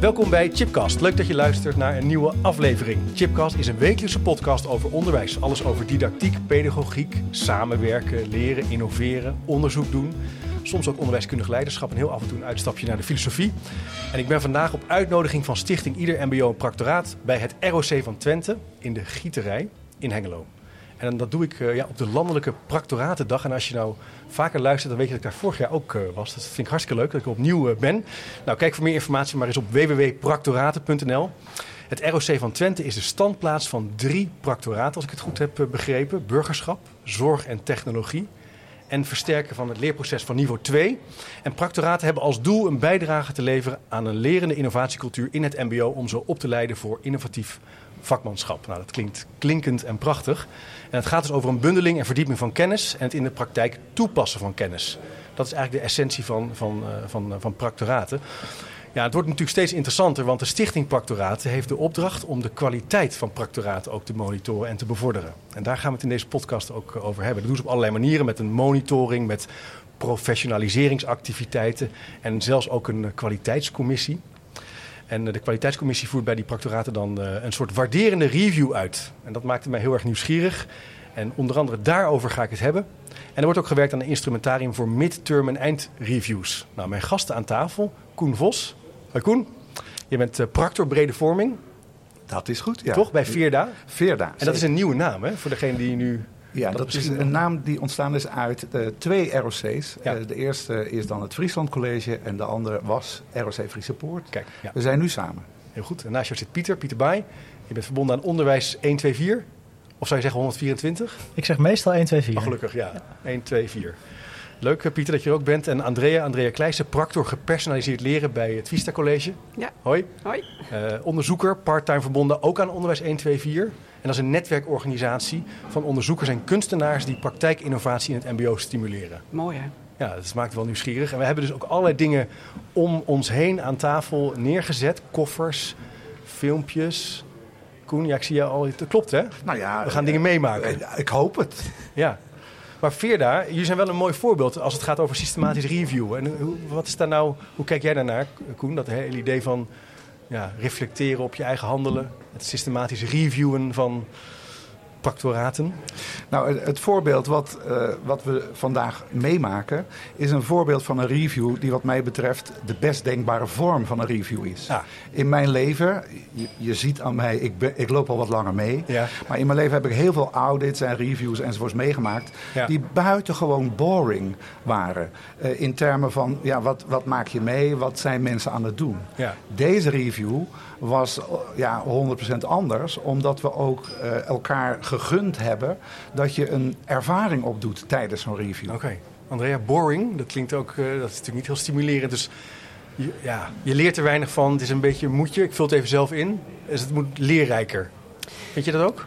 Welkom bij Chipcast. Leuk dat je luistert naar een nieuwe aflevering. Chipcast is een wekelijkse podcast over onderwijs. Alles over didactiek, pedagogiek, samenwerken, leren, innoveren, onderzoek doen. Soms ook onderwijskundig leiderschap en heel af en toe een uitstapje naar de filosofie. En ik ben vandaag op uitnodiging van Stichting Ieder MBO een Practoraat bij het ROC van Twente in de Gieterij in Hengelo. En dat doe ik uh, ja, op de landelijke Practoratendag. En als je nou vaker luistert, dan weet je dat ik daar vorig jaar ook uh, was. Dat vind ik hartstikke leuk dat ik opnieuw uh, ben. Nou, kijk voor meer informatie maar eens op www.practoraten.nl. Het ROC van Twente is de standplaats van drie practoraten, als ik het goed heb begrepen. Burgerschap, zorg en technologie. En versterken van het leerproces van niveau 2. En practoraten hebben als doel een bijdrage te leveren aan een lerende innovatiecultuur in het MBO. om zo op te leiden voor innovatief vakmanschap. Nou, dat klinkt klinkend en prachtig. En het gaat dus over een bundeling en verdieping van kennis en het in de praktijk toepassen van kennis. Dat is eigenlijk de essentie van, van, uh, van, uh, van practoraten. Ja, het wordt natuurlijk steeds interessanter, want de Stichting Practoraten heeft de opdracht om de kwaliteit van practoraten ook te monitoren en te bevorderen. En daar gaan we het in deze podcast ook over hebben. Dat doen ze op allerlei manieren, met een monitoring, met professionaliseringsactiviteiten en zelfs ook een kwaliteitscommissie. En de kwaliteitscommissie voert bij die practoraten dan uh, een soort waarderende review uit. En dat maakte mij heel erg nieuwsgierig. En onder andere daarover ga ik het hebben. En er wordt ook gewerkt aan een instrumentarium voor midterm en eindreviews. Nou, mijn gasten aan tafel, Koen Vos. Hoi Koen, je bent uh, practor brede vorming. Dat is goed, ja. Toch, bij Veerda? Veerda. En dat is een nieuwe naam, hè, voor degene die nu... Ja, dat, dat is een naam die ontstaan is uit de twee ROC's. Ja. Uh, de eerste is dan het Friesland College en de andere was ROC Friese Poort. Kijk, ja. We zijn nu samen. Heel goed. En naast jou zit Pieter, Pieter Baai. Je bent verbonden aan onderwijs 124. Of zou je zeggen 124? Ik zeg meestal 124. Oh, gelukkig, ja. ja. 124. Leuk, Pieter, dat je er ook bent. En Andrea, Andrea Kleijsen, practor gepersonaliseerd leren bij het Vista College. Ja. Hoi. Hoi. Uh, onderzoeker, parttime verbonden ook aan onderwijs 124. En dat is een netwerkorganisatie van onderzoekers en kunstenaars die praktijkinnovatie in het MBO stimuleren. Mooi hè? Ja, dat maakt wel nieuwsgierig. En we hebben dus ook allerlei dingen om ons heen aan tafel neergezet. Koffers, filmpjes. Koen, ja, ik zie jou al. Het klopt hè? Nou ja, we gaan uh, dingen meemaken. Uh, ik hoop het. Ja. Maar Veerda, jullie zijn wel een mooi voorbeeld als het gaat over systematisch reviewen. En hoe, wat is daar nou, hoe kijk jij daarnaar, Koen? Dat hele idee van ja, reflecteren op je eigen handelen. Het systematisch reviewen van practoraten? Nou, het, voorbeeld wat, uh, wat we vandaag meemaken... is een voorbeeld van een review die wat mij betreft... de best denkbare vorm van een review is. Ja. In mijn leven, je, je ziet aan mij, ik, ben, ik loop al wat langer mee... Ja. maar in mijn leven heb ik heel veel audits en reviews enzovoorts meegemaakt... Ja. die buitengewoon boring waren. Uh, in termen van, ja, wat, wat maak je mee? Wat zijn mensen aan het doen? Ja. Deze review was ja, 100% anders, omdat we ook uh, elkaar gegund hebben dat je een ervaring opdoet tijdens zo'n review. Oké. Andrea, boring, dat klinkt ook, uh, dat is natuurlijk niet heel stimulerend. Dus je, ja, je leert er weinig van. Het is een beetje een moedje. Ik vul het even zelf in. Dus het moet leerrijker. Vind je dat ook?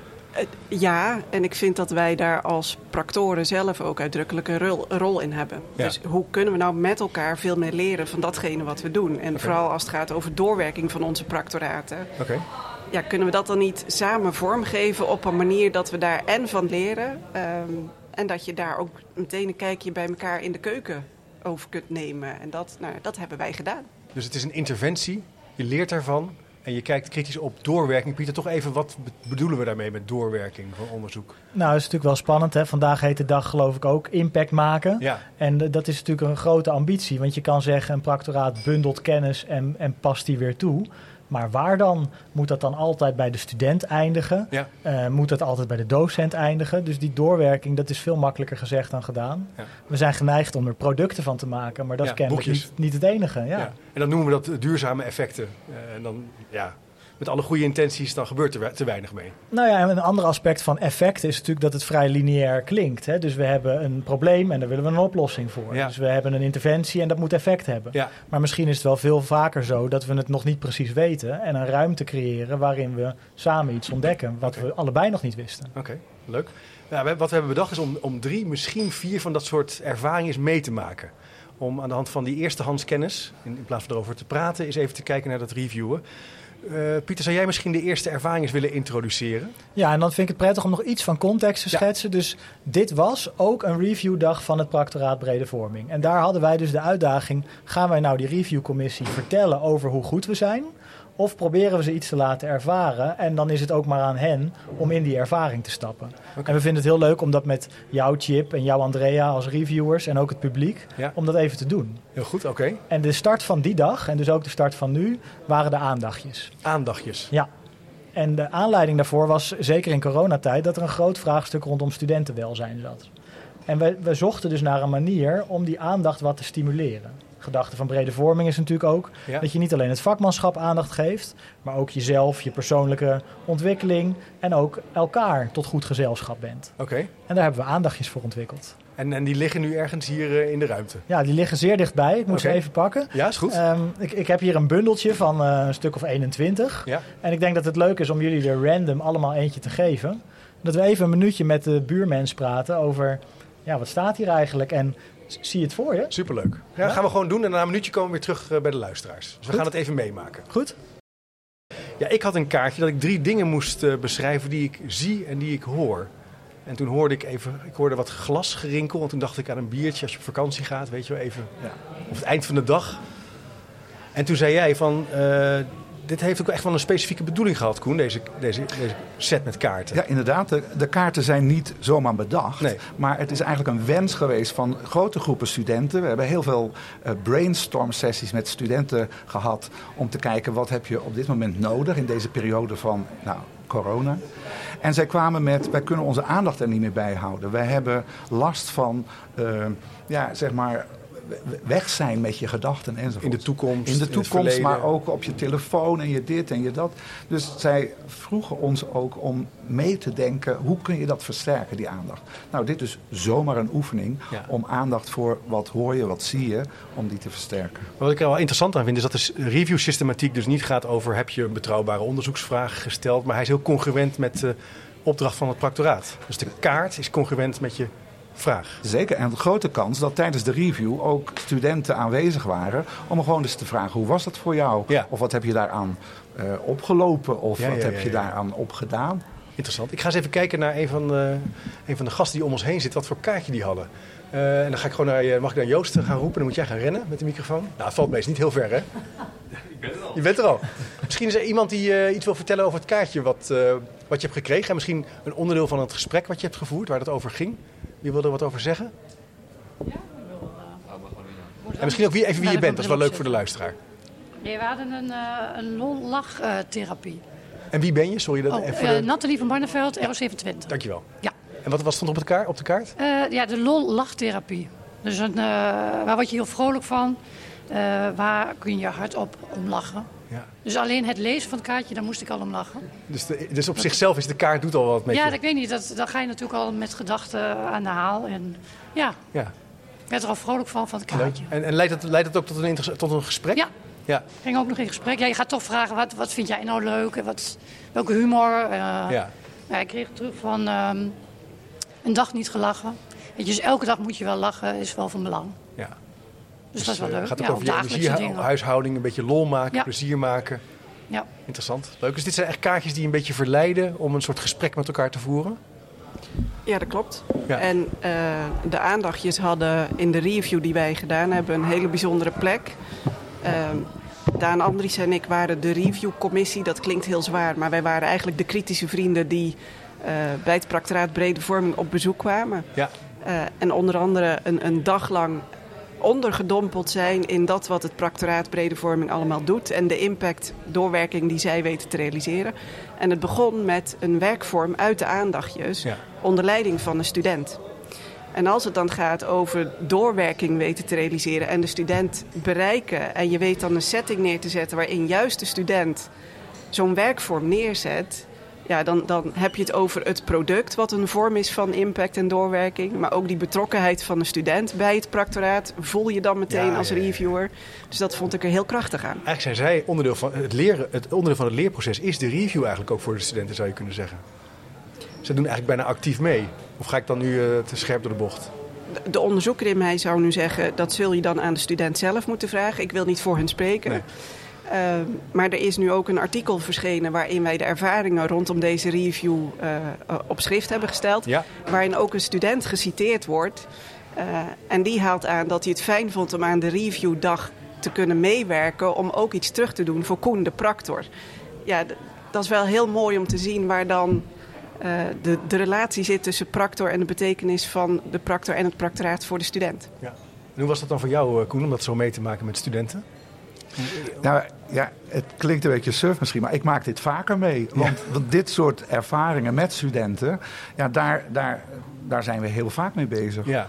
Ja, en ik vind dat wij daar als practoren zelf ook uitdrukkelijk een rol, rol in hebben. Ja. Dus hoe kunnen we nou met elkaar veel meer leren van datgene wat we doen? En vooral als het gaat over doorwerking van onze practoraten. Oké. Okay. Ja, kunnen we dat dan niet samen vormgeven op een manier dat we daar en van leren... Um, en dat je daar ook meteen een kijkje bij elkaar in de keuken over kunt nemen. En dat, nou, dat hebben wij gedaan. Dus het is een interventie, je leert daarvan... En je kijkt kritisch op doorwerking. Pieter, toch even, wat bedoelen we daarmee met doorwerking van onderzoek? Nou, dat is natuurlijk wel spannend. Hè? Vandaag heet de dag, geloof ik, ook impact maken. Ja. En dat is natuurlijk een grote ambitie. Want je kan zeggen, een practoraat bundelt kennis en, en past die weer toe. Maar waar dan? Moet dat dan altijd bij de student eindigen? Ja. Uh, moet dat altijd bij de docent eindigen? Dus die doorwerking, dat is veel makkelijker gezegd dan gedaan. Ja. We zijn geneigd om er producten van te maken, maar dat Ja, is kennelijk niet, niet het enige. Ja. Ja. En dan noemen we dat duurzame effecten. Uh, en dan, ja, met alle goede intenties, dan gebeurt er te weinig mee. Nou ja, en een ander aspect van effect is natuurlijk dat het vrij lineair klinkt. Hè? Dus we hebben een probleem en daar willen we een oplossing voor. Ja. Dus we hebben een interventie en dat moet effect hebben. Ja. Maar misschien is het wel veel vaker zo dat we het nog niet precies weten en een ruimte creëren waarin we samen iets ontdekken wat we allebei nog niet wisten. Oké, okay, leuk. We, wat we hebben bedacht is om, om drie, misschien vier van dat soort ervaringen mee te maken. Om aan de hand van die eerstehands kennis, in, in plaats van erover te praten, eens even te kijken naar dat reviewen. Uh, Pieter, zou jij misschien de eerste ervaringen willen introduceren? Ja, en dan vind ik het prettig om nog iets van context te schetsen. Dus dit was ook een reviewdag van het Practoraat Brede Vorming. En daar hadden wij dus de uitdaging: gaan wij nou die reviewcommissie vertellen over hoe goed we zijn? Of proberen we ze iets te laten ervaren en dan is het ook maar aan hen om in die ervaring te stappen. En we vinden het heel leuk om dat met jouw Chip en jouw Andrea als reviewers en ook het publiek, om dat even te doen. Heel goed, oké. En de start van die dag, en dus ook de start van nu, waren de aandachtjes. Aandachtjes? Ja. En de aanleiding daarvoor was, zeker in coronatijd, dat er een groot vraagstuk rondom studentenwelzijn zat. En we, we zochten dus naar een manier om die aandacht wat te stimuleren gedachte van brede vorming is natuurlijk ook dat je niet alleen het vakmanschap aandacht geeft, maar ook jezelf, je persoonlijke ontwikkeling en ook elkaar tot goed gezelschap bent. Oké. En daar hebben we aandachtjes voor ontwikkeld. En, en die liggen nu ergens hier eh, in de ruimte? Ja, die liggen zeer dichtbij. Ik moet ze even pakken. Ja, is goed. Um, ik, ik heb hier een bundeltje van uh, een stuk of 21. Ja. En ik denk dat het leuk is om jullie er random allemaal eentje te geven. Dat we even een minuutje met de buurmens praten over... Ja, wat staat hier eigenlijk? En Zie je het voor je? Superleuk. Ja, dat gaan we gewoon doen en na een minuutje komen we weer terug eh, bij de luisteraars. Dus we gaan het even meemaken. Goed. Ja, ik had een kaartje dat ik drie dingen moest uh, beschrijven die ik zie en die ik hoor. En toen hoorde ik even, ik hoorde wat glasgerinkel. En toen dacht ik aan een biertje als je op vakantie gaat, weet je wel, even ja. op het eind van de dag. En toen zei jij van, uh, dit heeft ook echt wel een specifieke bedoeling gehad, Koen, deze, deze, deze set met kaarten. Ja, inderdaad. De, de kaarten zijn niet zomaar bedacht. Nee. Maar het is eigenlijk een wens geweest van grote groepen studenten. We hebben heel veel uh, brainstorm sessies met studenten gehad. Om te kijken wat heb je op dit moment nodig in deze periode van nou, corona. En zij kwamen met, wij kunnen onze aandacht er niet meer bij houden. Wij hebben last van, uh, ja, zeg maar weg zijn met je gedachten enzovoort. In de toekomst. In de toekomst, maar ook op je telefoon en je dit en je dat. Dus zij vroegen ons ook om mee te denken, hoe kun je dat versterken, die aandacht? Nou, dit is zomaar een oefening om aandacht voor wat hoor je, wat zie je, om die te versterken. Wat ik er wel interessant aan vind, is dat de review-systematiek dus niet gaat over heb je een betrouwbare onderzoeksvraag gesteld, maar hij is heel congruent met de opdracht van het practoraat. Dus de kaart is congruent met je vraag. Zeker, en een grote kans dat tijdens de review ook studenten aanwezig waren om gewoon eens te vragen: hoe was dat voor jou? Ja. Of wat heb je daaraan uh, opgelopen? Of ja, wat ja, heb je daaraan opgedaan? Interessant. Ik ga eens even kijken naar een van, de, een van de gasten die om ons heen zit, wat voor kaartje die hadden. Uh, en dan ga ik gewoon naar je, mag ik naar Joost gaan roepen? Dan moet jij gaan rennen met de microfoon. Nou, het valt meestal niet heel ver, hè? Ik ben er al. Je bent er al. Misschien is er iemand die uh, iets wil vertellen over het kaartje wat, uh, wat je hebt gekregen. En misschien een onderdeel van het gesprek wat je hebt gevoerd, waar het over ging. Wie wil er wat over zeggen? Ja, ik wil. Uh, en misschien ook wie, even wie je bent, dat is wel leuk voor de luisteraar. Nee, we hadden een, uh, een lol-lachtherapie. en wie ben je? Sorry, dat oh, even. Uh, Nathalie van Barneveld, RO27. Dankjewel. Ja. En wat, wat stond op, het kaart, op de kaart? ja, de lol-lachtherapie. Dus een, waar word je heel vrolijk van? Waar kun je hardop om lachen? Ja. Dus alleen het lezen van het kaartje, daar moest ik al om lachen. Dus, de, dus op zichzelf is de kaart doet al wat met ja, je? Ja, ik weet niet. Dat, dan ga je natuurlijk al met gedachten aan de haal. En ja, ja. ik werd er al vrolijk van, van het kaartje. En, en leidt, het, leidt ook tot een, tot een gesprek? Ja. ja. ging ook nog in gesprek. Ja, je gaat toch vragen, wat, wat vind jij nou leuk? En wat, welke humor? Uh, ja. ja. Ik kreeg terug van um, een dag niet gelachen. Weet je, dus elke dag moet je wel lachen, is wel van belang. Ja. Dus, dat is wel leuk. gaat ook ja, over je energiehuishouding, een beetje lol maken, ja. plezier maken. Ja. Interessant. Leuk. Dus dit zijn echt kaartjes die een beetje verleiden om een soort gesprek met elkaar te voeren? Ja, dat klopt. Ja. En uh, de aandachtjes hadden in de review die wij gedaan hebben een hele bijzondere plek. Uh, Daan Andries en ik waren de reviewcommissie. Dat klinkt heel zwaar, maar wij waren eigenlijk de kritische vrienden die uh, bij het Practoraat Brede Vorming op bezoek kwamen. Ja. Uh, en onder andere een, een dag lang ondergedompeld zijn in dat wat het Practoraat Brede Vorming allemaal doet en de impact, doorwerking die zij weten te realiseren. En het begon met een werkvorm uit de aandachtjes ja. onder leiding van een student. En als het dan gaat over doorwerking weten te realiseren en de student bereiken en je weet dan een setting neer te zetten waarin juist de student zo'n werkvorm neerzet, ja, dan, dan heb je het over het product, wat een vorm is van impact en doorwerking. Maar ook die betrokkenheid van de student bij het practoraat voel je dan meteen Ja, als ja, reviewer. Dus dat vond ik er heel krachtig aan. Eigenlijk zijn zij onderdeel van het leren. Het onderdeel van het leerproces is de review eigenlijk ook voor de studenten, zou je kunnen zeggen. Ze doen eigenlijk bijna actief mee. Of ga ik dan nu uh, te scherp door de bocht? De- De onderzoeker in mij zou nu zeggen, dat zul je dan aan de student zelf moeten vragen. Ik wil niet voor hen spreken. Nee. Ehm, maar er is nu ook een artikel verschenen waarin wij de ervaringen rondom deze review uh, op schrift hebben gesteld. Ja. Waarin ook een student geciteerd wordt. Uh, en die haalt aan dat hij het fijn vond om aan de reviewdag te kunnen meewerken om ook iets terug te doen voor Koen de Practor. Ja, dat is wel heel mooi om te zien waar dan de, de relatie zit tussen Practor en de betekenis van de Practor en het Practoraat voor de student. Ja. En hoe was dat dan voor jou, Koen, om dat zo mee te maken met studenten? Nou ja, het klinkt een beetje surf misschien, maar ik maak dit vaker mee. Want, ja. want dit soort ervaringen met studenten, ja, daar, daar, daar zijn we heel vaak mee bezig. Ja.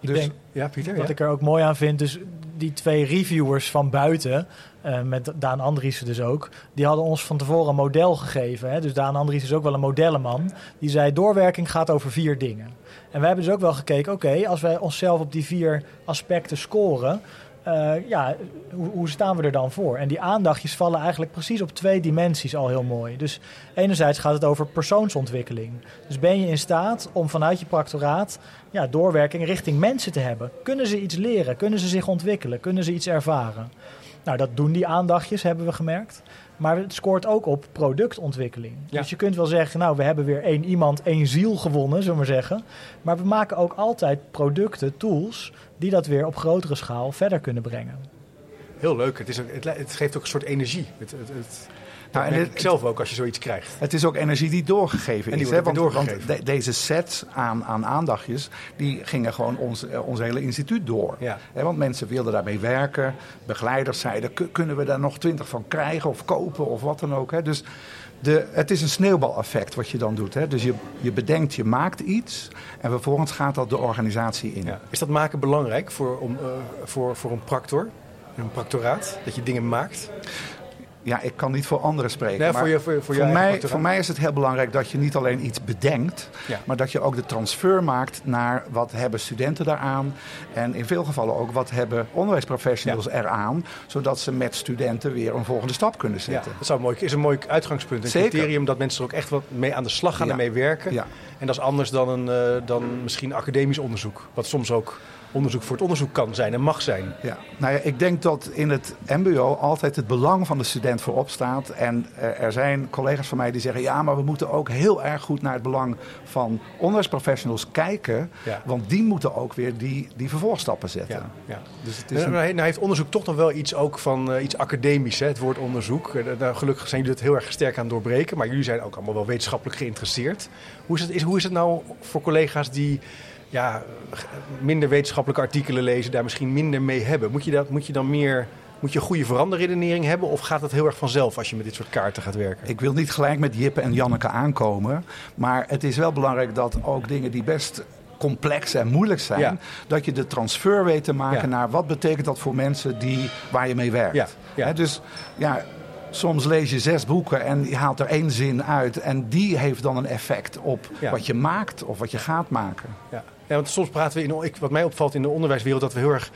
Ik Dus- denk, ja, Pieter. wat ja. ik er ook mooi aan vind, dus die twee reviewers van buiten, eh, met Daan Andriessen dus ook, die hadden ons van tevoren een model gegeven. Hè? Dus Daan Andriessen is ook wel een modellenman. Die zei, doorwerking gaat over vier dingen. En we hebben dus ook wel gekeken, oké, als wij onszelf op die vier aspecten scoren, uh, ja, hoe, hoe, staan we er dan voor? En die aandachtjes vallen eigenlijk precies op twee dimensies al heel mooi. Dus enerzijds gaat het over persoonsontwikkeling. Dus ben je in staat om vanuit je practoraat ja, doorwerking richting mensen te hebben? Kunnen ze iets leren? Kunnen ze zich ontwikkelen? Kunnen ze iets ervaren? Nou, dat doen die aandachtjes, hebben we gemerkt. Maar het scoort ook op productontwikkeling. Ja. Dus je kunt wel zeggen, nou, we hebben weer één iemand, één ziel gewonnen, zullen we maar zeggen. Maar we maken ook altijd producten, tools, die dat weer op grotere schaal verder kunnen brengen. Heel leuk. Het, is ook, het, het geeft ook een soort energie. Het, het, het, Nou, dat en het- ik zelf ook als je zoiets krijgt. Het is ook energie die doorgegeven En die is. hè? Want, doorgegeven. de- deze sets aan, aan aandachtjes, die gingen gewoon ons, eh, ons hele instituut door. Ja. Hè, want mensen wilden daarmee werken. Begeleiders zeiden, "Kun- kunnen we daar nog twintig van krijgen of kopen of wat dan ook. Hè? Dus de, het is een sneeuwbaleffect wat je dan doet. Hè? Dus je, je bedenkt, je maakt iets en vervolgens gaat dat de organisatie in. Ja. Is dat maken belangrijk voor, om, eh, voor, voor een practor? Een practoraat? Dat je dingen maakt? Ja, ik kan niet voor anderen spreken. Nee, maar voor je- voor je- voor je voor, eigen mij, voor mij is het heel belangrijk dat je niet alleen iets bedenkt, Ja. maar dat je ook de transfer maakt naar wat hebben studenten daaraan. En in veel gevallen ook wat hebben onderwijsprofessionals eraan, zodat ze met studenten weer een volgende stap kunnen Ja, zetten. dat zou mooi, is een mooi uitgangspunt. Een Zeker. criterium dat mensen er ook echt wat mee aan de slag gaan en mee werken. En dat is anders dan, een, eh, dan misschien academisch onderzoek. Wat soms ook onderzoek voor het onderzoek kan zijn en mag zijn. Ja. Nou ja, ik denk dat in het MBO altijd het belang van de student voorop staat. En eh, er zijn collega's van mij die zeggen: ja, maar we moeten ook heel erg goed naar het belang van onderwijsprofessionals kijken. Ja. Want die moeten ook weer die, die vervolgstappen zetten. Ja, ja. Dus het is Nou, een- nou, heeft onderzoek toch nog wel iets, ook van, eh, iets academisch, hè, het woord onderzoek. Eh, nou, gelukkig zijn jullie het heel erg sterk aan het doorbreken, maar jullie zijn ook allemaal wel wetenschappelijk geïnteresseerd. Hoe is het, is, hoe is het nou voor collega's die ja, minder wetenschappelijke artikelen lezen, daar misschien minder mee hebben? Moet je, dat, moet je dan meer moet je een goede veranderredenering hebben of gaat het heel erg vanzelf als je met dit soort kaarten gaat werken? Ik wil niet gelijk met Jippe en Janneke aankomen. Maar het is wel belangrijk dat ook dingen die best complex en moeilijk zijn, Ja. dat je de transfer weet te maken Ja. naar wat betekent dat voor mensen die, waar je mee werkt. Ja, dus ja, soms lees je zes boeken en je haalt er één zin uit en die heeft dan een effect op wat je maakt of wat je gaat maken. Ja. Ja, want soms praten we, in, ik, wat mij opvalt in de onderwijswereld, dat we heel erg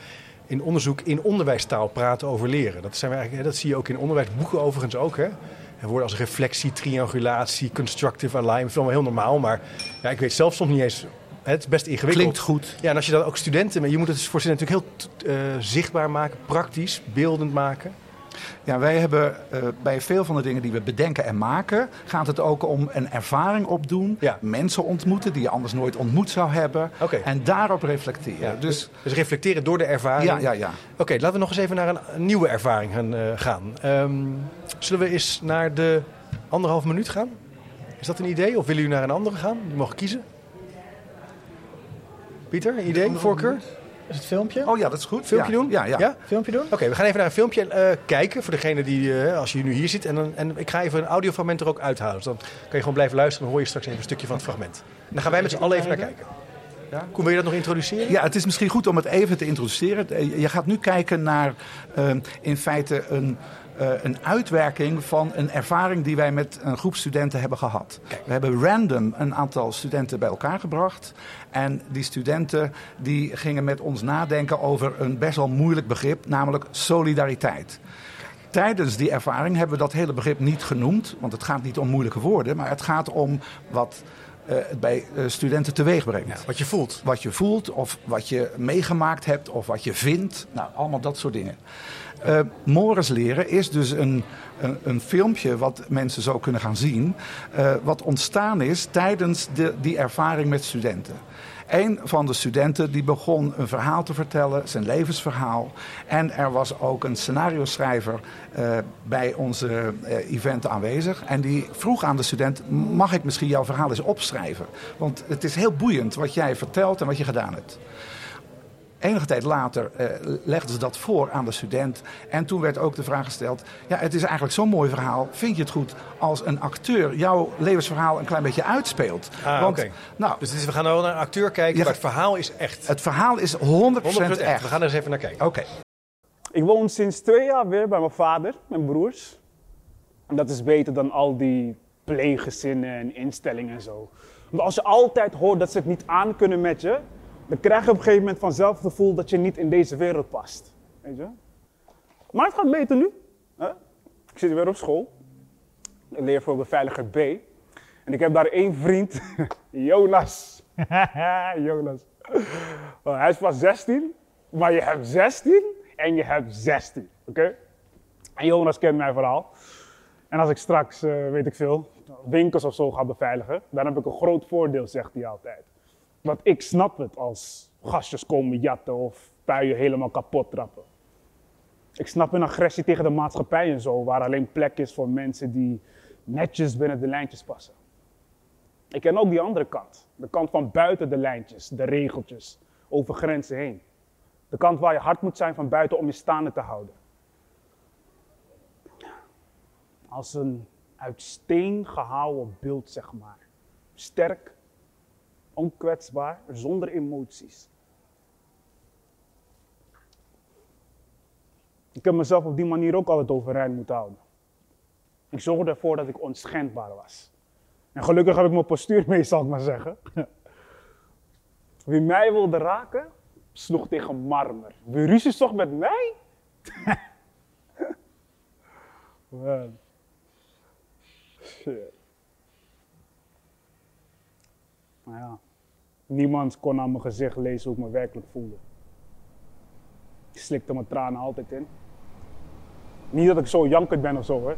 in onderzoek in onderwijstaal praten over leren. Dat, zijn we eigenlijk, dat zie je ook in onderwijsboeken overigens ook. Hè. Er woorden als reflectie, triangulatie, constructive alignment, allemaal heel normaal. Maar ja, ik weet zelf soms niet eens, het is best ingewikkeld. Klinkt goed. Ja, en als je dan ook studenten, je moet het voor studenten natuurlijk heel eh, zichtbaar maken, praktisch, beeldend maken. Ja, wij hebben eh, bij veel van de dingen die we bedenken en maken, gaat het ook om een ervaring opdoen. Ja. Mensen ontmoeten die je anders nooit ontmoet zou hebben. En daarop reflecteren. Ja, dus dus, dus reflecteren door de ervaring. ja, ja, ja. Oké, laten we nog eens even naar een, nieuwe ervaring gaan. eh, gaan. Ehm, zullen we eens naar de anderhalf minuut gaan? Is dat een idee? Of willen jullie naar een andere gaan? Je mag kiezen. Pieter, een idee, voorkeur? Is het filmpje? Oh ja, dat is goed. Filmpje ja. doen? Ja, ja. Filmpje doen? Oké, we gaan even naar een filmpje eh, kijken. Voor degene die, eh, als je nu hier zit. En, dan- en ik ga even een audiofragment er ook uithalen. Dus dan kan je gewoon blijven luisteren. Dan hoor je straks even een stukje van het fragment. En dan gaan wij met z'n allen even naar kijken. Ja. Koen, wil je dat nog introduceren? Ja, het is misschien goed om het even te introduceren. Eh, Je gaat nu kijken naar in feite een, eh, een uitwerking van een ervaring die wij met een groep studenten hebben gehad. We hebben random een aantal studenten bij elkaar gebracht. En die studenten die gingen met ons nadenken over een best wel moeilijk begrip, namelijk solidariteit. Tijdens die ervaring hebben we dat hele begrip niet genoemd, want het gaat niet om moeilijke woorden, maar het gaat om wat eh, het bij eh, studenten teweeg brengt. Ja, wat je voelt. Wat je voelt, of wat je meegemaakt hebt, of wat je vindt. Nou, allemaal dat soort dingen. Uh, leren is dus een, een, een, filmpje wat mensen zo kunnen gaan zien. Uh, wat ontstaan is tijdens de, die ervaring met studenten. Een van de studenten die begon een verhaal te vertellen, zijn levensverhaal. En er was ook een scenario-schrijver uh, bij onze uh, event aanwezig. En die vroeg aan de student: Mag ik misschien jouw verhaal eens opschrijven? Want het is heel boeiend wat jij vertelt en wat je gedaan hebt. Enige tijd later uh, legden ze dat voor aan de student. En toen werd ook de vraag gesteld: ja, het is eigenlijk zo'n mooi verhaal. Vind je het goed als een acteur jouw levensverhaal een klein beetje uitspeelt? Ah, Want, okay. nou, dus is, we gaan nou naar een acteur kijken, Ja, maar het verhaal is echt. het verhaal is 100%, 100% echt. echt. We gaan er eens even naar kijken. Oké. Ik woon sinds twee jaar weer bij mijn vader, mijn broers. En dat is beter dan al die pleeggezinnen en instellingen en zo. Want als je altijd hoort dat ze het niet aan kunnen met je, dan krijg je op een gegeven moment vanzelf het gevoel dat je niet in deze wereld past. Weet je? Maar het gaat beter nu. Hè? Ik zit weer op school. Ik leer voor beveiliger B. En ik heb daar één vriend, Jonas. Jonas. Hij is pas 16, maar je hebt 16 en je hebt 16. Oké? En Jonas kent mijn verhaal. En als ik straks, eh, weet ik veel, winkels of zo ga beveiligen, dan heb ik een groot voordeel, zegt hij altijd. Want ik snap het als gastjes komen jatten of puien helemaal kapot trappen. Ik snap een agressie tegen de maatschappij en zo, waar alleen plek is voor mensen die netjes binnen de lijntjes passen. Ik ken ook die andere kant. De kant van buiten de lijntjes, de regeltjes, over grenzen heen. De kant waar je hard moet zijn van buiten om je staande te houden. Als een uit steen gehouwen beeld, zeg maar. Sterk, onkwetsbaar, zonder emoties. Ik heb mezelf op die manier ook altijd overeind moeten houden. Ik zorgde ervoor dat ik onschendbaar was. En gelukkig heb ik mijn postuur mee, zal ik maar zeggen. Wie mij wilde raken, sloeg tegen marmer. Wie ruzie zocht met mij? Man. Shit. Maar ja, niemand kon aan mijn gezicht lezen hoe ik me werkelijk voelde. Ik slikte mijn tranen altijd in. Niet dat ik zo jankend ben of zo hoor.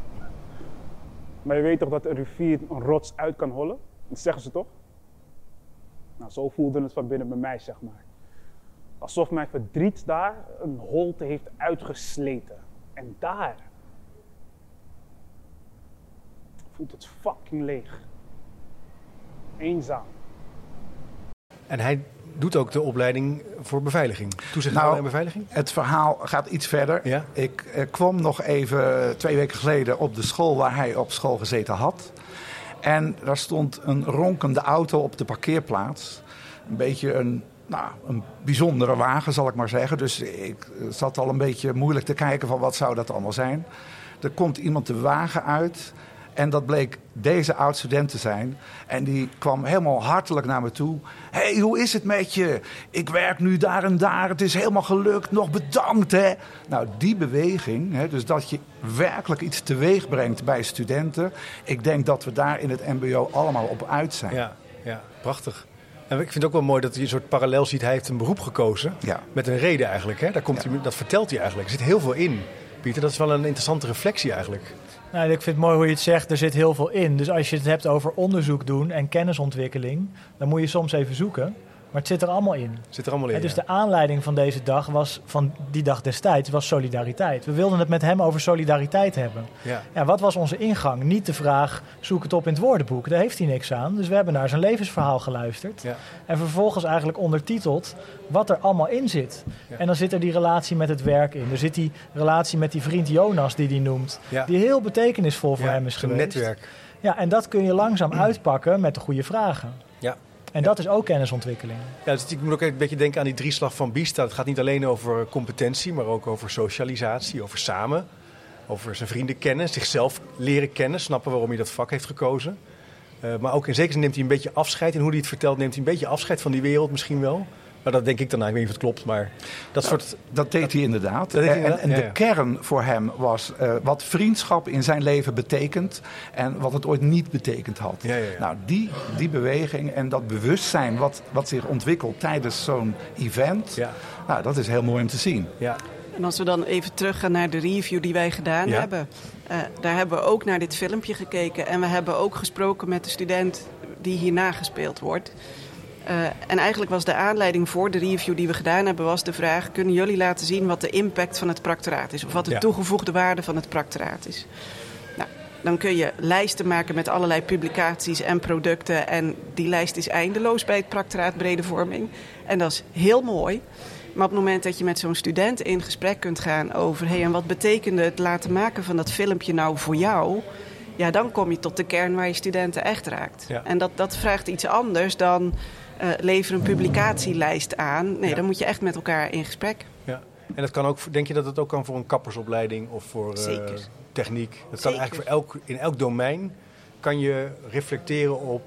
Maar je weet toch dat een rivier een rots uit kan hollen? Dat zeggen ze toch? Nou, zo voelde het van binnen bij mij, zeg maar. Alsof mijn verdriet daar een holte heeft uitgesleten. En daar voelt het fucking leeg. Eenzaam. En hij doet ook de opleiding voor beveiliging. Toezichthouder Nou, en beveiliging? Het verhaal gaat iets verder. Ja. Ik eh, kwam nog even twee weken geleden op de school waar hij op school gezeten had. En daar stond een ronkende auto op de parkeerplaats. Een beetje een, nou, een bijzondere wagen, zal ik maar zeggen. Dus ik eh, zat al een beetje moeilijk te kijken van wat zou dat allemaal zijn. Er komt iemand de wagen uit. En dat bleek deze oud-student te zijn. En die kwam helemaal hartelijk naar me toe. hey, hoe is het met je? Ik werk nu daar en daar. Het is helemaal gelukt. Nog bedankt, hè? Nou, die beweging, hè, dus dat je werkelijk iets teweeg brengt bij studenten. Ik denk dat we daar in het MBO allemaal op uit zijn. Ja, ja, prachtig. En ik vind het ook wel mooi dat hij een soort parallel ziet. Hij heeft een beroep gekozen. Ja. Met een reden eigenlijk. Hè? Daar komt hij, dat vertelt hij eigenlijk. Er zit heel veel in. Pieter, dat is wel een interessante reflectie eigenlijk. Nou, ik vind het mooi hoe je het zegt, er zit heel veel in. Dus als je het hebt over onderzoek doen en kennisontwikkeling, dan moet je soms even zoeken. Maar het zit er allemaal in. Zit er allemaal in. En dus ja. de aanleiding van deze dag was, van die dag destijds, was solidariteit. We wilden het met hem over solidariteit hebben. Ja. Ja, wat was onze ingang? Niet de vraag, zoek het op in het woordenboek. Daar heeft hij niks aan. Dus we hebben naar zijn levensverhaal geluisterd. Ja. En vervolgens eigenlijk ondertiteld wat er allemaal in zit. Ja. En dan zit er die relatie met het werk in. Er zit die relatie met die vriend Jonas die hij noemt. Ja. Die heel betekenisvol voor hem is geweest. netwerk. Ja, en dat kun je langzaam uitpakken met de goede vragen. Ja. En dat is ook kennisontwikkeling. Ja, dus ik moet ook een beetje denken aan die drieslag van Biesta. Het gaat niet alleen over competentie, maar ook over socialisatie, over samen. Over zijn vrienden kennen, zichzelf leren kennen, snappen waarom hij dat vak heeft gekozen. Eh, maar ook in zekere zin neemt hij een beetje afscheid. En hoe hij het vertelt, neemt hij een beetje afscheid van die wereld misschien wel. Maar dat denk ik dan, nou, ik weet niet of het klopt, maar dat soort... Dat deed hij inderdaad. Dat deed hij en inderdaad, en ja, de ja. kern voor hem was eh, wat vriendschap in zijn leven betekent en wat het ooit niet betekend had. Ja, ja, ja. Nou, die, die beweging en dat bewustzijn wat, wat zich ontwikkelt tijdens zo'n event, Ja. nou, dat is heel mooi om te zien. Ja, En als we dan even teruggaan naar de review die wij gedaan Ja. hebben. eh, daar hebben we ook naar dit filmpje gekeken. En we hebben ook gesproken met de student die hierna gespeeld wordt. Eh, en eigenlijk was de aanleiding voor de review die we gedaan hebben... was de vraag, kunnen jullie laten zien wat de impact van het practoraat is? Of wat de Ja. toegevoegde waarde van het practoraat is? Nou, dan kun je lijsten maken met allerlei publicaties en producten. En die lijst is eindeloos bij het practoraat brede vorming. En dat is heel mooi. Maar op het moment dat je met zo'n student in gesprek kunt gaan over... Hey, en wat betekende het laten maken van dat filmpje nou voor jou... Ja, dan kom je tot de kern waar je studenten echt raakt. Ja. En dat, dat vraagt iets anders dan eh lever een publicatielijst aan. Nee, Ja. dan moet je echt met elkaar in gesprek. ja. En dat kan ook, denk je dat het ook kan voor een kappersopleiding of voor eh, Zeker. techniek? Dat kan Zeker. eigenlijk voor elk, in elk domein kan je reflecteren op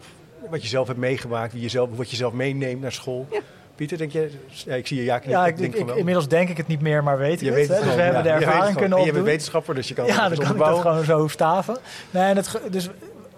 wat je zelf hebt meegemaakt, wie je zelf, wat je zelf meeneemt naar school. Ja. Pieter, denk je? Ja, ik zie je ja knikken. Ja, ik ik, denk ik, wel. inmiddels denk ik het niet meer, maar weet ik Je het. weet hè. het dus we hebben de ervaring kunnen En je opdoen. bent wetenschapper, dus je kan Ja, het dan kan ik dat gewoon zo staven. Nee, en het, dus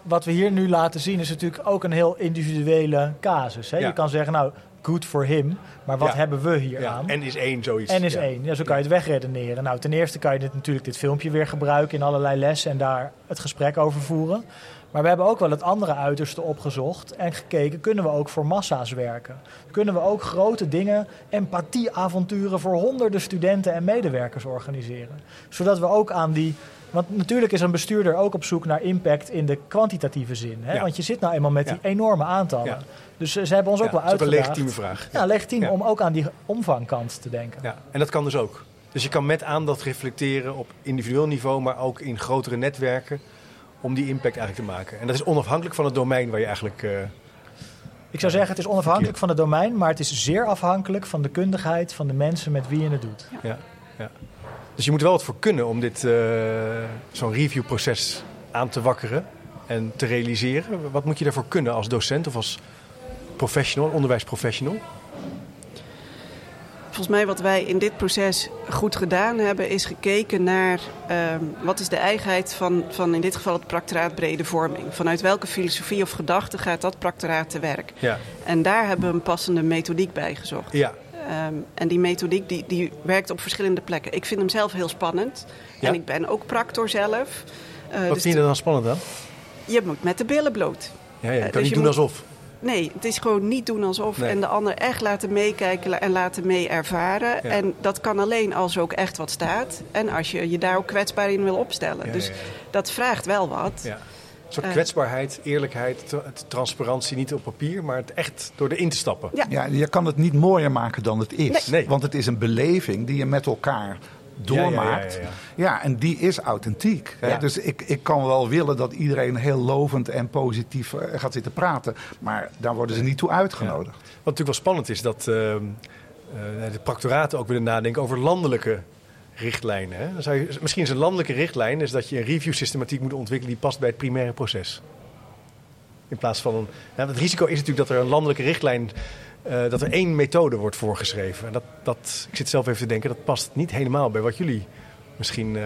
wat we hier nu laten zien is natuurlijk ook een heel individuele casus. Hè? Ja. Je kan zeggen, nou, good for him, maar wat Ja. hebben we hier Ja, aan? en is één zoiets. En is één. Ja, zo kan je het wegredeneren. Nou, ten eerste kan je dit, natuurlijk dit filmpje weer gebruiken in allerlei lessen en daar het gesprek over voeren. Maar we hebben ook wel het andere uiterste opgezocht en gekeken, kunnen we ook voor massa's werken? Kunnen we ook grote dingen, empathieavonturen voor honderden studenten en medewerkers organiseren? Zodat we ook aan die... Want natuurlijk is een bestuurder ook op zoek naar impact in de kwantitatieve zin. Hè? Ja. Want je zit nou eenmaal met die enorme aantallen. Dus eh, ze hebben ons ook wel dat is een legitieme vraag. Ja, legitiem om ook aan die omvangkant te denken. Ja, en dat kan dus ook. Dus je kan met aandacht reflecteren op individueel niveau, maar ook in grotere netwerken om die impact eigenlijk te maken. En dat is onafhankelijk van het domein waar je eigenlijk. eh, Ik zou zeggen, het is onafhankelijk van het domein, maar het is zeer afhankelijk van de kundigheid van de mensen met wie je het doet. ja, ja. Dus je moet wel wat voor kunnen om dit, eh, zo'n reviewproces aan te wakkeren en te realiseren. Wat moet je daarvoor kunnen als docent of als professional, onderwijsprofessional? Volgens mij wat wij in dit proces goed gedaan hebben, is gekeken naar ehm, wat is de eigenheid van, van in dit geval het practoraat brede vorming. Vanuit welke filosofie of gedachte gaat dat practoraat te werk? Ja, En daar hebben we een passende methodiek bij gezocht. ja. Ehm, en die methodiek die, die werkt op verschillende plekken. Ik vind hem zelf heel spannend. Ja? En ik ben ook practor zelf. Eh, Wat dus vind je dan spannend aan? je moet met de billen bloot. Ja, ja, je Eh, kan dus niet je doen moet- alsof. Nee, het is gewoon niet doen alsof. Nee. En de ander echt laten meekijken en laten mee ervaren. Ja. En dat kan alleen als er ook echt wat staat. En als je je daar ook kwetsbaar in wil opstellen. Ja, dus dat vraagt wel wat. Soort Eh. kwetsbaarheid, eerlijkheid, tra- transparantie, niet op papier, maar het echt door erin te stappen. Ja. Ja, je kan het niet mooier maken dan het is. Nee. Nee. Want het is een beleving die je met elkaar doormaakt. Ja, Ja, ja, ja, en die is authentiek. hè. Ja. Dus ik, ik kan wel willen dat iedereen heel lovend en positief eh, gaat zitten praten. Maar daar worden ze niet toe uitgenodigd. Wat natuurlijk wel spannend is, dat ehm, eh, de practoraten ook willen nadenken over landelijke richtlijnen. Hè? Dan zou je, misschien is een landelijke richtlijn is dat je een review-systematiek moet ontwikkelen die past bij het primaire proces. In plaats van een. Het risico is natuurlijk dat er een landelijke richtlijn. eh, dat er één methode wordt voorgeschreven. En dat, dat, ik zit zelf even te denken, dat past niet helemaal bij wat jullie misschien eh,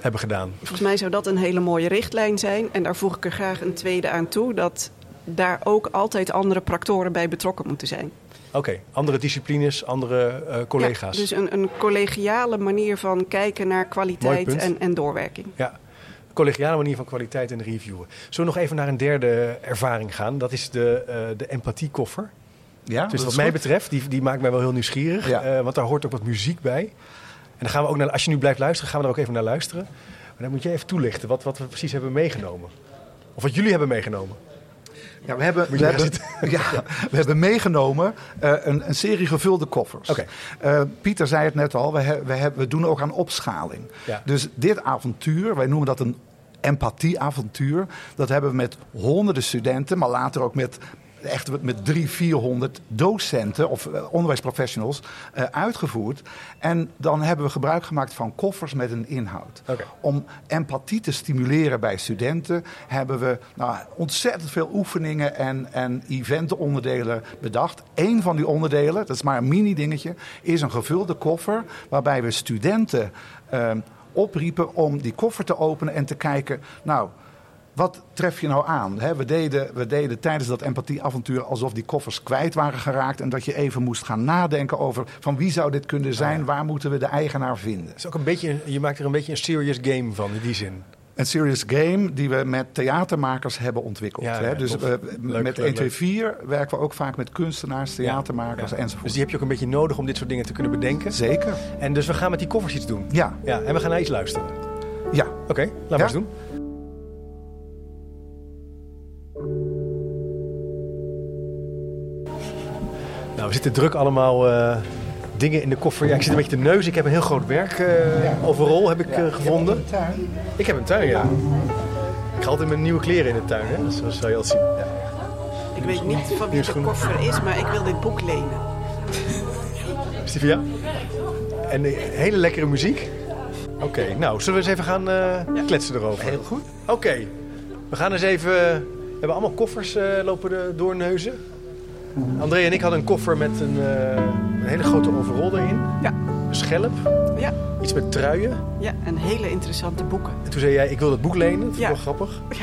hebben gedaan. Volgens mij zou dat een hele mooie richtlijn zijn. En daar voeg ik er graag een tweede aan toe. Dat daar ook altijd andere practoren bij betrokken moeten zijn. Oké, andere disciplines, andere eh, collega's. Ja, dus een, een collegiale manier van kijken naar kwaliteit en, en doorwerking. Ja, collegiale manier van kwaliteit en reviewen. Zullen we nog even naar een derde ervaring gaan? Dat is de, eh, de empathiekoffer. Ja, Dus wat mij goed. betreft, die, die maakt mij wel heel nieuwsgierig. Ja. eh, want daar hoort ook wat muziek bij. En dan gaan we ook naar, als je nu blijft luisteren, gaan we daar ook even naar luisteren. Maar dan moet je even toelichten wat, wat we precies hebben meegenomen. Of wat jullie hebben meegenomen. Ja, we hebben, we hebben, ja, we hebben meegenomen eh, een, een serie gevulde koffers. Eh, Pieter zei het net al, we, he- we, hebben- we doen ook aan opschaling. Ja. Dus dit avontuur, wij noemen dat een empathieavontuur. Dat hebben we met honderden studenten, maar later ook met echt met drie, 400 docenten of eh, onderwijsprofessionals eh, uitgevoerd. En dan hebben we gebruik gemaakt van koffers met een inhoud. Om empathie te stimuleren bij studenten hebben we nou, ontzettend veel oefeningen en, en eventenonderdelen bedacht. Eén van die onderdelen, dat is maar een mini dingetje, is een gevulde koffer waarbij we studenten eh, opriepen om die koffer te openen en te kijken, nou, wat tref je nou aan? We, deden, we deden tijdens dat empathieavontuur alsof die koffers kwijt waren geraakt en dat je even moest gaan nadenken over van wie zou dit kunnen zijn, waar moeten we de eigenaar vinden. Het is ook een beetje, je maakt er een beetje een serious game van in die zin. Een serious game die we met theatermakers hebben ontwikkeld. Ja, hè. dus eh, Leuk, met leuk, 1, 2, leuk. 4 werken we ook vaak met kunstenaars, theatermakers Ja. enzovoort. Dus die heb je ook een beetje nodig om dit soort dingen te kunnen bedenken. Zeker. En dus we gaan met die koffers iets doen. Ja, Ja, en we gaan naar iets luisteren. ja. Oké, laten we eens doen. Nou, we zitten druk allemaal eh, dingen in de koffer. Ja, ik zit een beetje te neus. Ik heb een heel groot werk eh, overal heb ik eh, gevonden. Ik heb een tuin, ja. Ik ga altijd mijn nieuwe kleren in de tuin, hè? Zo zou je al zien. Ja. Ik weet niet van wie de koffer is, maar ik wil dit boek lenen. Stevia? En hele lekkere muziek. Oké, nou, zullen we eens even gaan eh, kletsen erover? Heel goed. Oké, we gaan eens even. We hebben allemaal koffers eh, lopen de doorneuzen. André en ik hadden een koffer met een, eh, een hele grote overrol erin. Ja. Een schelp, Ja, iets met truien. ja, en hele interessante boeken. En toen zei jij, ik wil dat boek lenen. Dat vond ik Ja. wel grappig.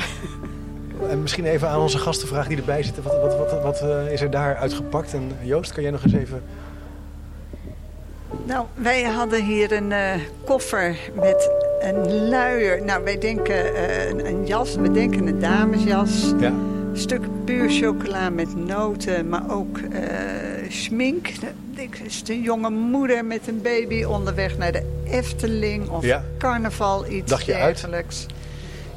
En misschien even aan onze gasten vragen die erbij zitten. Wat, wat, wat, wat eh, is er daar uitgepakt? En Joost, kan jij nog eens even... Nou, wij hadden hier een eh, koffer met een luier. Nou, wij denken eh, een, een jas, we denken een damesjas. Ja. Een stuk puur chocola met noten, maar ook eh, schmink. Ik is een jonge moeder met een baby onderweg naar de Efteling of Ja. carnaval, iets Dagje uit. dergelijks.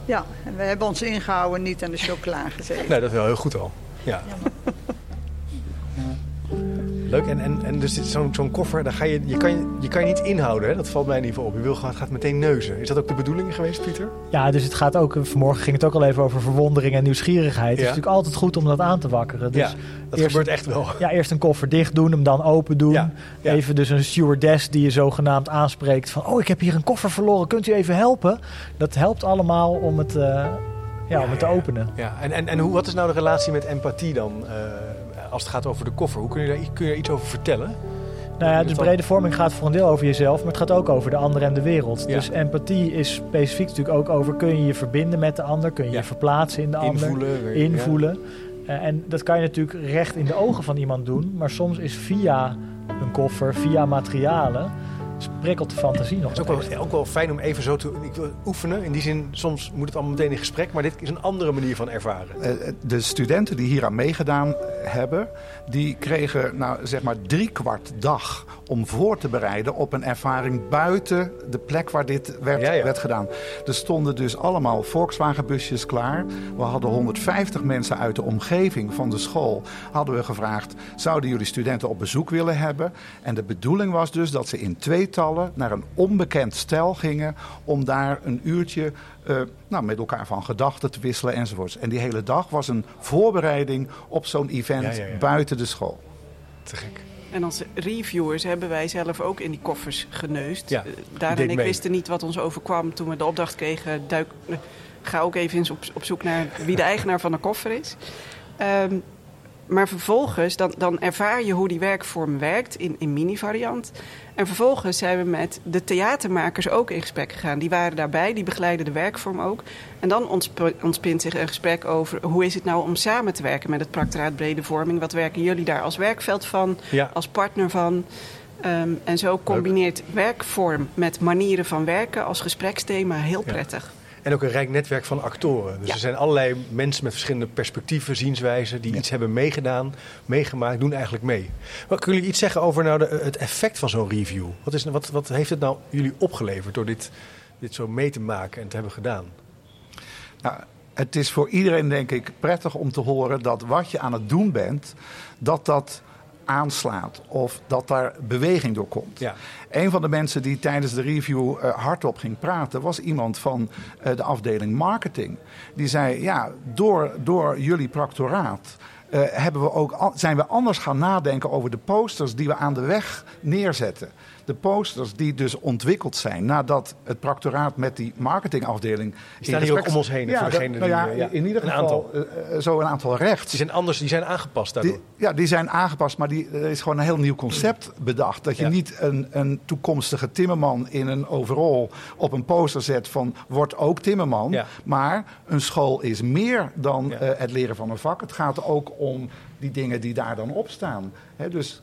Ja, en we hebben ons ingehouden, niet aan de chocola gezeten. Nee, dat is wel heel goed al. Ja. Leuk, en, en, en dus zo'n zo'n koffer, daar ga je, je, kan je, kan je niet inhouden, hè? dat valt mij in ieder geval op. Je wil, gaat, gaat meteen neuzen. Is dat ook de bedoeling geweest, Pieter? Ja, dus het gaat ook, vanmorgen ging het ook al even over verwondering en nieuwsgierigheid. Het is natuurlijk altijd goed om dat aan te wakkeren. Dus ja, dat eerst- gebeurt echt wel. Ja, eerst een koffer dicht doen, hem dan open doen. Ja, ja. Even dus een stewardess die je zogenaamd aanspreekt van... oh, ik heb hier een koffer verloren, kunt u even helpen? Dat helpt allemaal om het, eh, ja, om het te openen. Ja, en, en, en hoe, wat is nou de relatie met empathie dan, eh, als het gaat over de koffer? Hoe kun je daar kun je daar iets over vertellen? Nou ja, dus brede vorming gaat voor een deel over jezelf, maar het gaat ook over de ander en de wereld. Ja. Dus empathie is specifiek natuurlijk ook over... kun je je verbinden met de ander, kun je Ja. je verplaatsen in de ander... Weer- invoelen. Eh, en dat kan je natuurlijk recht in de ogen van iemand doen. Maar soms is via een koffer, via materialen, prikkelt de fantasie nog Het is ook het wel, ook wel fijn om even zo te ik wil oefenen. In die zin, soms moet het allemaal meteen in gesprek, maar dit is een andere manier van ervaren. Eh, De studenten die hier aan meegedaan hebben, die kregen nou, zeg maar drie kwart dag om voor te bereiden op een ervaring buiten de plek waar dit werd, Ja, ja. werd gedaan. Er stonden dus allemaal Volkswagen-busjes klaar. We hadden 150 mensen uit de omgeving van de school hadden we gevraagd: zouden jullie studenten op bezoek willen hebben? En de bedoeling was dus dat ze in tweetallen naar een onbekend stel gingen om daar een uurtje eh, nou, met elkaar van gedachten te wisselen enzovoorts. En die hele dag was een voorbereiding op zo'n event Ja, ja, ja. buiten de school. Te gek. En als reviewers hebben wij zelf ook in die koffers geneust. Ja, Eh, deed en ik mee. wisten niet wat ons overkwam toen we de opdracht kregen. Duik, eh, ga ook even eens op, op zoek naar wie de eigenaar van de koffer is. Ehm, maar vervolgens, dan, dan ervaar je hoe die werkvorm werkt in, in mini-variant. En vervolgens zijn we met de theatermakers ook in gesprek gegaan. Die waren daarbij, die begeleiden de werkvorm ook. En dan ontsp- ontspint zich een gesprek over hoe is het nou om samen te werken met het Practoraat Brede Vorming. Wat werken jullie daar als werkveld van? Ja, als partner van. Ehm, en zo combineert werkvorm met manieren van werken als gespreksthema heel Ja. En ook een rijk netwerk van actoren. Dus Ja. er zijn allerlei mensen met verschillende perspectieven, zienswijzen, die iets hebben meegedaan, meegemaakt, doen eigenlijk mee. Maar kunnen jullie iets zeggen over nou de, het effect van zo'n review? Wat, is, wat, wat heeft het nou jullie opgeleverd door dit, dit zo mee te maken en te hebben gedaan? Nou, het is voor iedereen denk ik prettig om te horen dat wat je aan het doen bent, dat dat aanslaat of dat daar beweging door komt. Ja. Een van de mensen die tijdens de review eh, hardop ging praten was iemand van eh, de afdeling marketing. Die zei, ja, door, door jullie practoraat eh, hebben we ook, zijn we anders gaan nadenken over de posters die we aan de weg neerzetten. De posters die dus ontwikkeld zijn nadat het proctoraat met die marketingafdeling... Die in staan hier ook om ons heen, Ja, voor dat- degene nou ja, die, eh, ja, in ieder geval aantal. eh, eh, zo een aantal rechts. Die zijn anders, die zijn aangepast daardoor. Die, ja, die zijn aangepast, maar die, er is gewoon een heel nieuw concept bedacht. Dat je Ja. niet een, een toekomstige timmerman in een overall op een poster zet van word ook timmerman. Ja. Maar een school is meer dan het leren van een vak. Het gaat ook om die dingen die daar dan op staan. Dus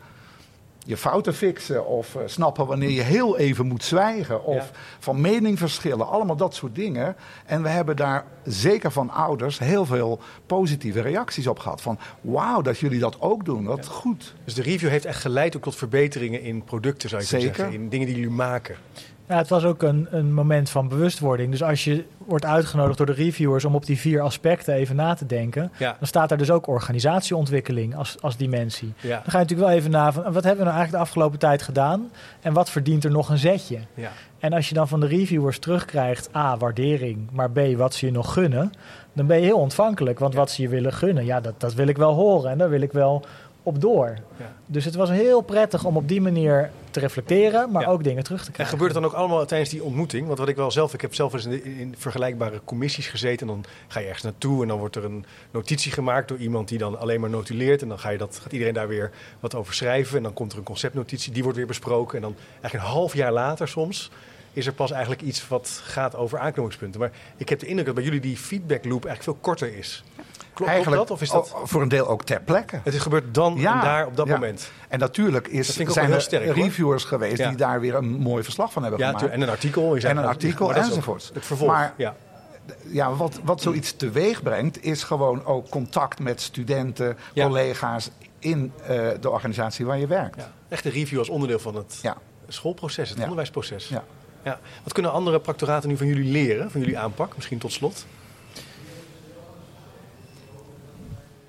je fouten fixen of eh, snappen wanneer je heel even moet zwijgen. Of Ja. van mening verschillen. Allemaal dat soort dingen. En we hebben daar zeker van ouders heel veel positieve reacties op gehad. Van wauw, dat jullie dat ook doen. Wat goed. Dus de review heeft echt geleid ook tot verbeteringen in producten, zou je Zeker. zeggen. In dingen die jullie maken. Ja, het was ook een, een moment van bewustwording. Dus als je wordt uitgenodigd door de reviewers om op die vier aspecten even na te denken, Ja. dan staat daar dus ook organisatieontwikkeling als, als dimensie. Ja. Dan ga je natuurlijk wel even na van wat hebben we nou eigenlijk de afgelopen tijd gedaan en wat verdient er nog een zetje? Ja. En als je dan van de reviewers terugkrijgt, A, waardering, maar B, wat ze je nog gunnen, dan ben je heel ontvankelijk. Want wat ze je willen gunnen, ja, dat, dat wil ik wel horen en daar wil ik wel op door. Ja. Dus het was heel prettig om op die manier te reflecteren, maar Ja. ook dingen terug te En krijgen. gebeurt het dan ook allemaal tijdens die ontmoeting? Want wat ik wel zelf, ik heb zelf eens in, de- in vergelijkbare commissies gezeten. En dan ga je ergens naartoe en dan wordt er een notitie gemaakt door iemand die dan alleen maar notuleert. En dan ga je dat, gaat iedereen daar weer wat over schrijven. En dan komt er een conceptnotitie, die wordt weer besproken. En dan eigenlijk een half jaar later soms is er pas eigenlijk iets wat gaat over aanknopingspunten. Maar ik heb de indruk dat bij jullie die feedback loop eigenlijk veel korter is. Klopt, dat? Of is dat... voor een deel ook ter plekke. Het is gebeurd dan en daar op dat ja. moment. En natuurlijk is, zijn er sterk, hoor. reviewers geweest Ja. die daar weer een mooi verslag van hebben Ja, gemaakt. en een artikel. En een artikel. Het vervolg. Maar- ja. Ja, wat, wat zoiets teweeg brengt, is gewoon ook contact met studenten, Ja. collega's in eh, de organisatie waar je werkt. Ja, echt een review als onderdeel van het Ja. schoolproces, het onderwijsproces. Ja. Ja. Wat kunnen andere practoraten nu van jullie leren, van jullie aanpak? Misschien tot slot.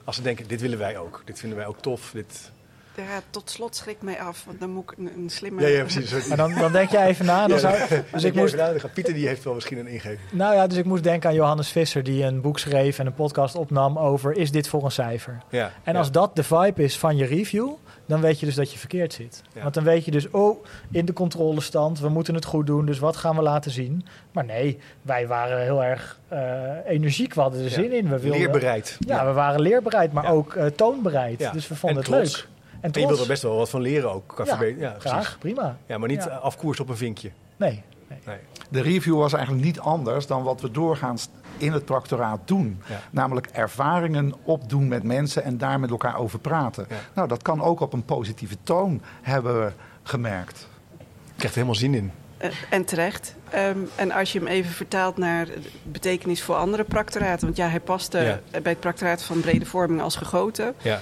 Als ze denken, dit willen wij ook. Dit vinden wij ook tof. Dit... Ja, tot slot schrik mij af, want dan moet ik een, een slimme... Ja, ja, precies. Maar dan, dan denk je even na. Dan zou, dus ik moest. Pieter die heeft wel misschien een ingeving. nou ja, dus ik moest denken aan Johannes Visser, die een boek schreef en een podcast opnam over: is dit voor een cijfer? Ja. En ja. als dat de vibe is van je review, dan weet je dus dat je verkeerd zit. Ja. Want dan weet je dus, oh, in de controlestand, we moeten het goed doen, dus wat gaan we laten zien? Maar nee, wij waren heel erg eh, energiek, we hadden er Ja. zin in. We wilden, Leerbereid. Ja, we waren leerbereid, maar ook eh, toonbereid. Dus we vonden En het trots. leuk. En En je wilt er best wel wat van leren ook. Kan Ja, ja. Graag, prima. Ja, maar niet afkoers op een vinkje. Nee. Nee. De review was eigenlijk niet anders dan wat we doorgaans in het proctoraat doen. Ja. Namelijk ervaringen opdoen met mensen en daar met elkaar over praten. Ja. Nou, dat kan ook op een positieve toon, hebben we gemerkt. Ik krijg er helemaal zin in. Eh, en terecht. Ehm, en als je hem even vertaalt naar betekenis voor andere practoraten. Want ja, hij paste Ja. bij het practoraat van brede vorming als gegoten. Ja.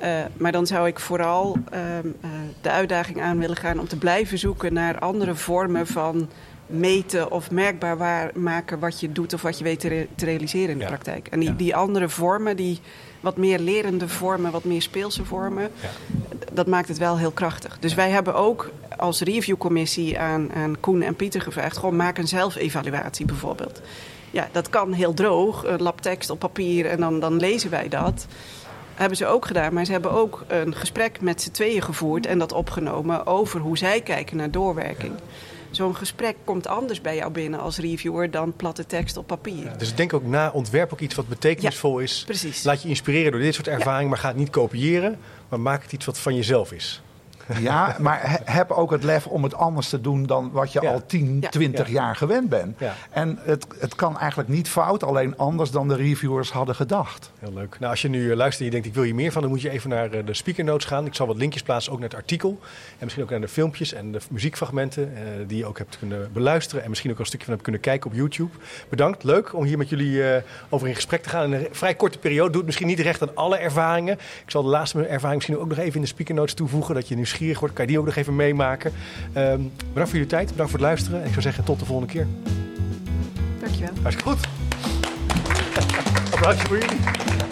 Eh, maar dan zou ik vooral ehm, eh, de uitdaging aan willen gaan om te blijven zoeken naar andere vormen van meten of merkbaar waar- maken wat je doet of wat je weet te, re- te realiseren in de Ja. praktijk. En die, Ja. die andere vormen, die wat meer lerende vormen, wat meer speelse vormen, Ja. dat maakt het wel heel krachtig. Dus wij hebben ook als reviewcommissie aan, aan Koen en Pieter gevraagd: gewoon maak een zelfevaluatie bijvoorbeeld. Ja, dat kan heel droog, een lap tekst op papier en dan, dan lezen wij dat. Hebben ze ook gedaan, maar ze hebben ook een gesprek met z'n tweeën gevoerd en dat opgenomen over hoe zij kijken naar doorwerking. Zo'n gesprek komt anders bij jou binnen als reviewer dan platte tekst op papier. Dus denk ook na, ontwerp ook iets wat betekenisvol is. Precies. Laat je inspireren door dit soort ervaringen, maar ga het niet kopiëren. Maar maak het iets wat van jezelf is. Ja, maar he- heb ook het lef om het anders te doen dan wat je Ja. al 10, Ja. 20 Ja. jaar gewend bent. Ja. En het, het kan eigenlijk niet fout, alleen anders dan de reviewers hadden gedacht. Heel leuk. Nou, als je nu eh, luistert en je denkt, ik wil hier meer van, dan moet je even naar eh, de speaker notes gaan. Ik zal wat linkjes plaatsen, ook naar het artikel. En misschien ook naar de filmpjes en de muziekfragmenten eh, die je ook hebt kunnen beluisteren. En misschien ook een stukje van hebt kunnen kijken op YouTube. Bedankt. Leuk om hier met jullie eh, over in gesprek te gaan. In een vrij korte periode. Doet misschien niet recht aan alle ervaringen. Ik zal de laatste ervaring misschien ook nog even in de speaker notes toevoegen. Dat je nieuwsgierig wordt. Kan je die ook nog even meemaken. Ehm, bedankt voor jullie tijd. Bedankt voor het luisteren. En ik zou zeggen, tot de volgende keer. Dankjewel. Hartstikke goed. Applausje voor jullie.